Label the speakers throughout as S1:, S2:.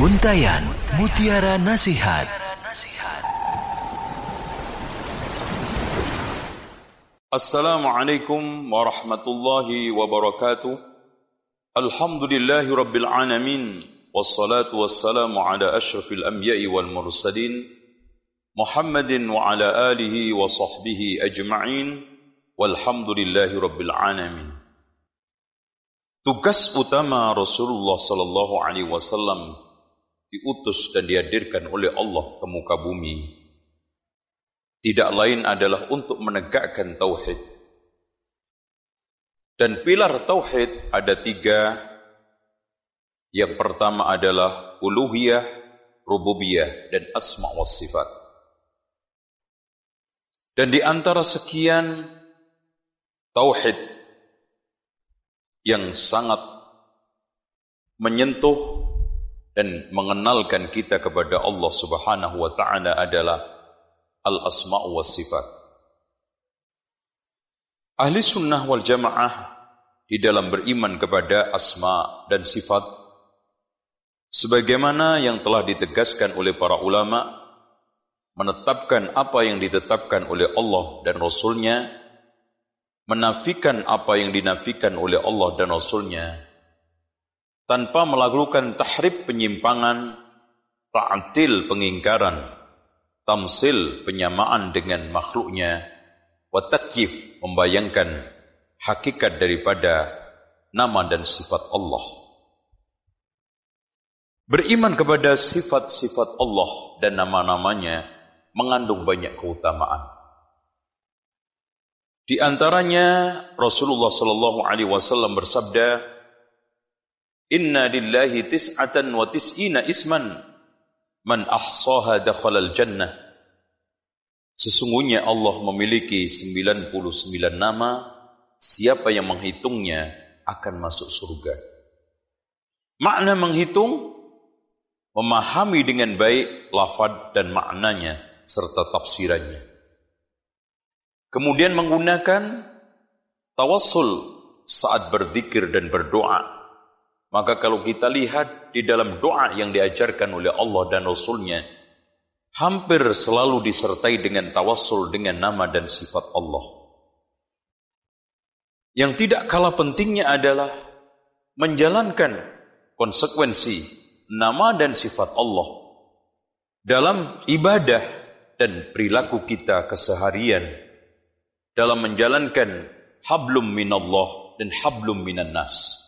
S1: Untayan Mutiara Nasihat.
S2: Assalamualaikum warahmatullahi wabarakatuh Alhamdulillahi rabbil alamin. Wassalatu wassalamu ala ashrafil anbiya'i wal mursalin. Muhammadin wa ala alihi wa sahbihi ajma'in. Walhamdulillahi rabbil alamin. Tugas utama Rasulullah sallallahu alaihi wasallam diutus dan dihadirkan oleh Allah ke muka bumi tidak lain adalah untuk menegakkan tauhid. Dan pilar tauhid ada tiga. Yang pertama adalah uluhiyah, rububiyah, dan asma wa sifat. Dan di antara sekian tauhid yang sangat menyentuh dan mengenalkan kita kepada Allah Subhanahu wa taala adalah al-asma' wa sifat. Ahli sunnah wal jamaah di dalam beriman kepada asma dan sifat sebagaimana yang telah ditegaskan oleh para ulama menetapkan apa yang ditetapkan oleh Allah dan Rasulnya menafikan apa yang dinafikan oleh Allah dan Rasulnya tanpa melakukan tahrib penyimpangan, ta'atil pengingkaran, tamsil penyamaan dengan makhluknya, watakif membayangkan hakikat daripada nama dan sifat Allah. Beriman kepada sifat-sifat Allah dan nama-namanya mengandung banyak keutamaan. Di antaranya Rasulullah sallallahu alaihi wasallam bersabda, "Inna lillahi tis'atan wa tis'ina isman man ahsaha dakhalal jannah." Sesungguhnya Allah memiliki 99 nama, siapa yang menghitungnya akan masuk surga. Makna menghitung memahami dengan baik lafad dan maknanya serta tafsirannya. Kemudian menggunakan tawassul saat berzikir dan berdoa. Maka kalau kita lihat di dalam doa yang diajarkan oleh Allah dan Rasulnya, hampir selalu disertai dengan tawassul dengan nama dan sifat Allah. Yang tidak kalah pentingnya adalah menjalankan konsekuensi nama dan sifat Allah dalam ibadah dan perilaku kita keseharian dalam menjalankan hablum minallah dan hablum minan nas.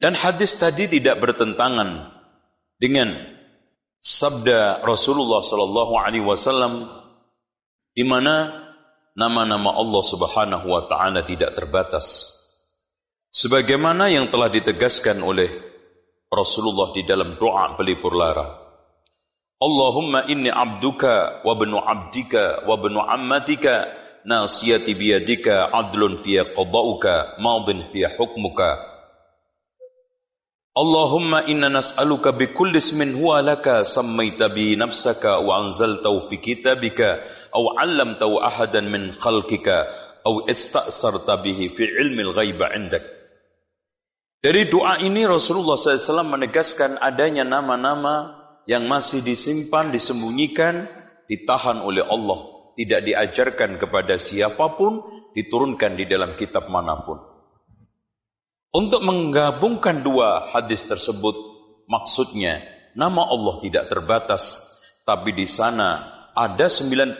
S2: Dan hadis tadi tidak bertentangan dengan sabda Rasulullah sallallahu alaihi wasallam di mana nama-nama Allah Subhanahu wa taala tidak terbatas. Sebagaimana yang telah ditegaskan oleh Rasulullah di dalam doa pelipur lara. Allahumma inni abduka wa benu abdika wa benu ammatika nasiyati biyadika adlun fiya qada'uka madin fiya hukmuka Allahumma inna nas'aluka bi kulli ismin huwa laka sammaita bi nafsaka wa anzaltahu fi kitabika aw 'allamtahu ahadan min khalqika aw ista'sarta bihi fi ilmi al-ghaiba 'indak Dari doa ini Rasulullah SAW menegaskan adanya nama-nama yang masih disimpan, disembunyikan, ditahan oleh Allah, tidak diajarkan kepada siapa pun, diturunkan di dalam kitab mana pun. Untuk menggabungkan dua hadis tersebut, maksudnya nama Allah tidak terbatas, tapi di sana ada 99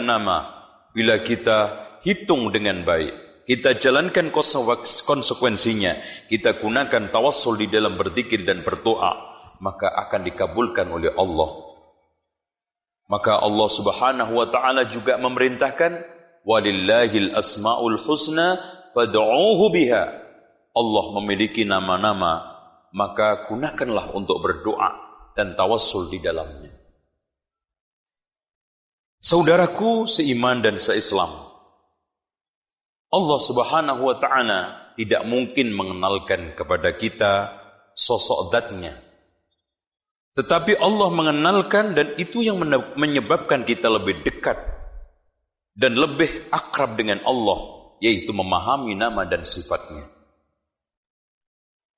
S2: nama. Bila kita hitung dengan baik, kita jalankan konsekuensinya, kita gunakan tawassul di dalam berzikir dan berdoa, maka akan dikabulkan oleh Allah. Maka Allah Subhanahu wa taala juga memerintahkan walillahil asmaul husna fad'uuhu biha. Allah memiliki nama-nama, maka gunakanlah untuk berdoa dan tawassul di dalamnya. Saudaraku seiman dan seislam, Allah Subhanahu wa taala tidak mungkin mengenalkan kepada kita sosok zatnya tetapi Allah mengenalkan dan itu yang menyebabkan kita lebih dekat dan lebih akrab dengan Allah, yaitu memahami nama dan sifatnya.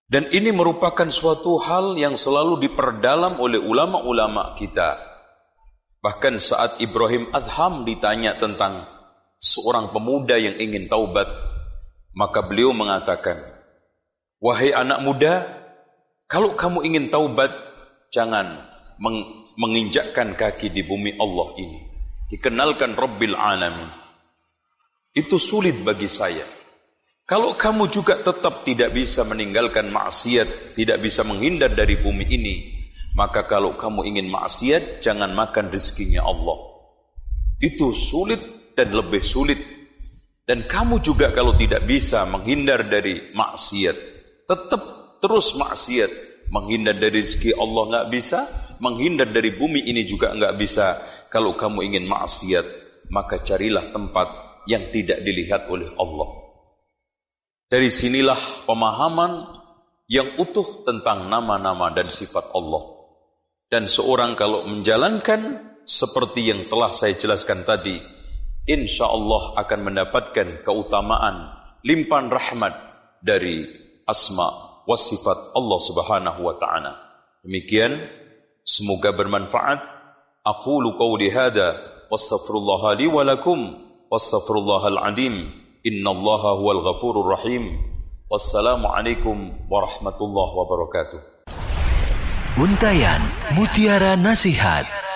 S2: Dan ini merupakan suatu hal yang selalu diperdalam oleh ulama-ulama kita. Bahkan saat Ibrahim Adham ditanya tentang seorang pemuda yang ingin taubat, maka beliau mengatakan, Wahai anak muda, kalau kamu ingin taubat, jangan meng menginjakkan kaki di bumi Allah ini. Dikenalkan Rabbil Alamin. Itu sulit bagi saya. Kalau kamu juga tetap tidak bisa meninggalkan maksiat, tidak bisa menghindar dari bumi ini, maka kalau kamu ingin maksiat, jangan makan rezekinya Allah. Itu sulit dan lebih sulit. Dan kamu juga kalau tidak bisa menghindar dari maksiat, tetap terus maksiat. Menghindar dari rezeki Allah nggak bisa, menghindar dari bumi ini juga nggak bisa. Kalau kamu ingin maksiat, maka carilah tempat yang tidak dilihat oleh Allah. Dari sinilah pemahaman yang utuh tentang nama-nama dan sifat Allah. Dan seorang kalau menjalankan seperti yang telah saya jelaskan tadi, insya Allah akan mendapatkan keutamaan limpahan rahmat dari asma wa sifat Allah Subhanahu wa taala. Demikian semoga bermanfaat. Aku qawli hadza wastaghfirullah li wa lakum wastaghfirullahal adim Innallaha.
S1: Untayan Mutiara Nasihat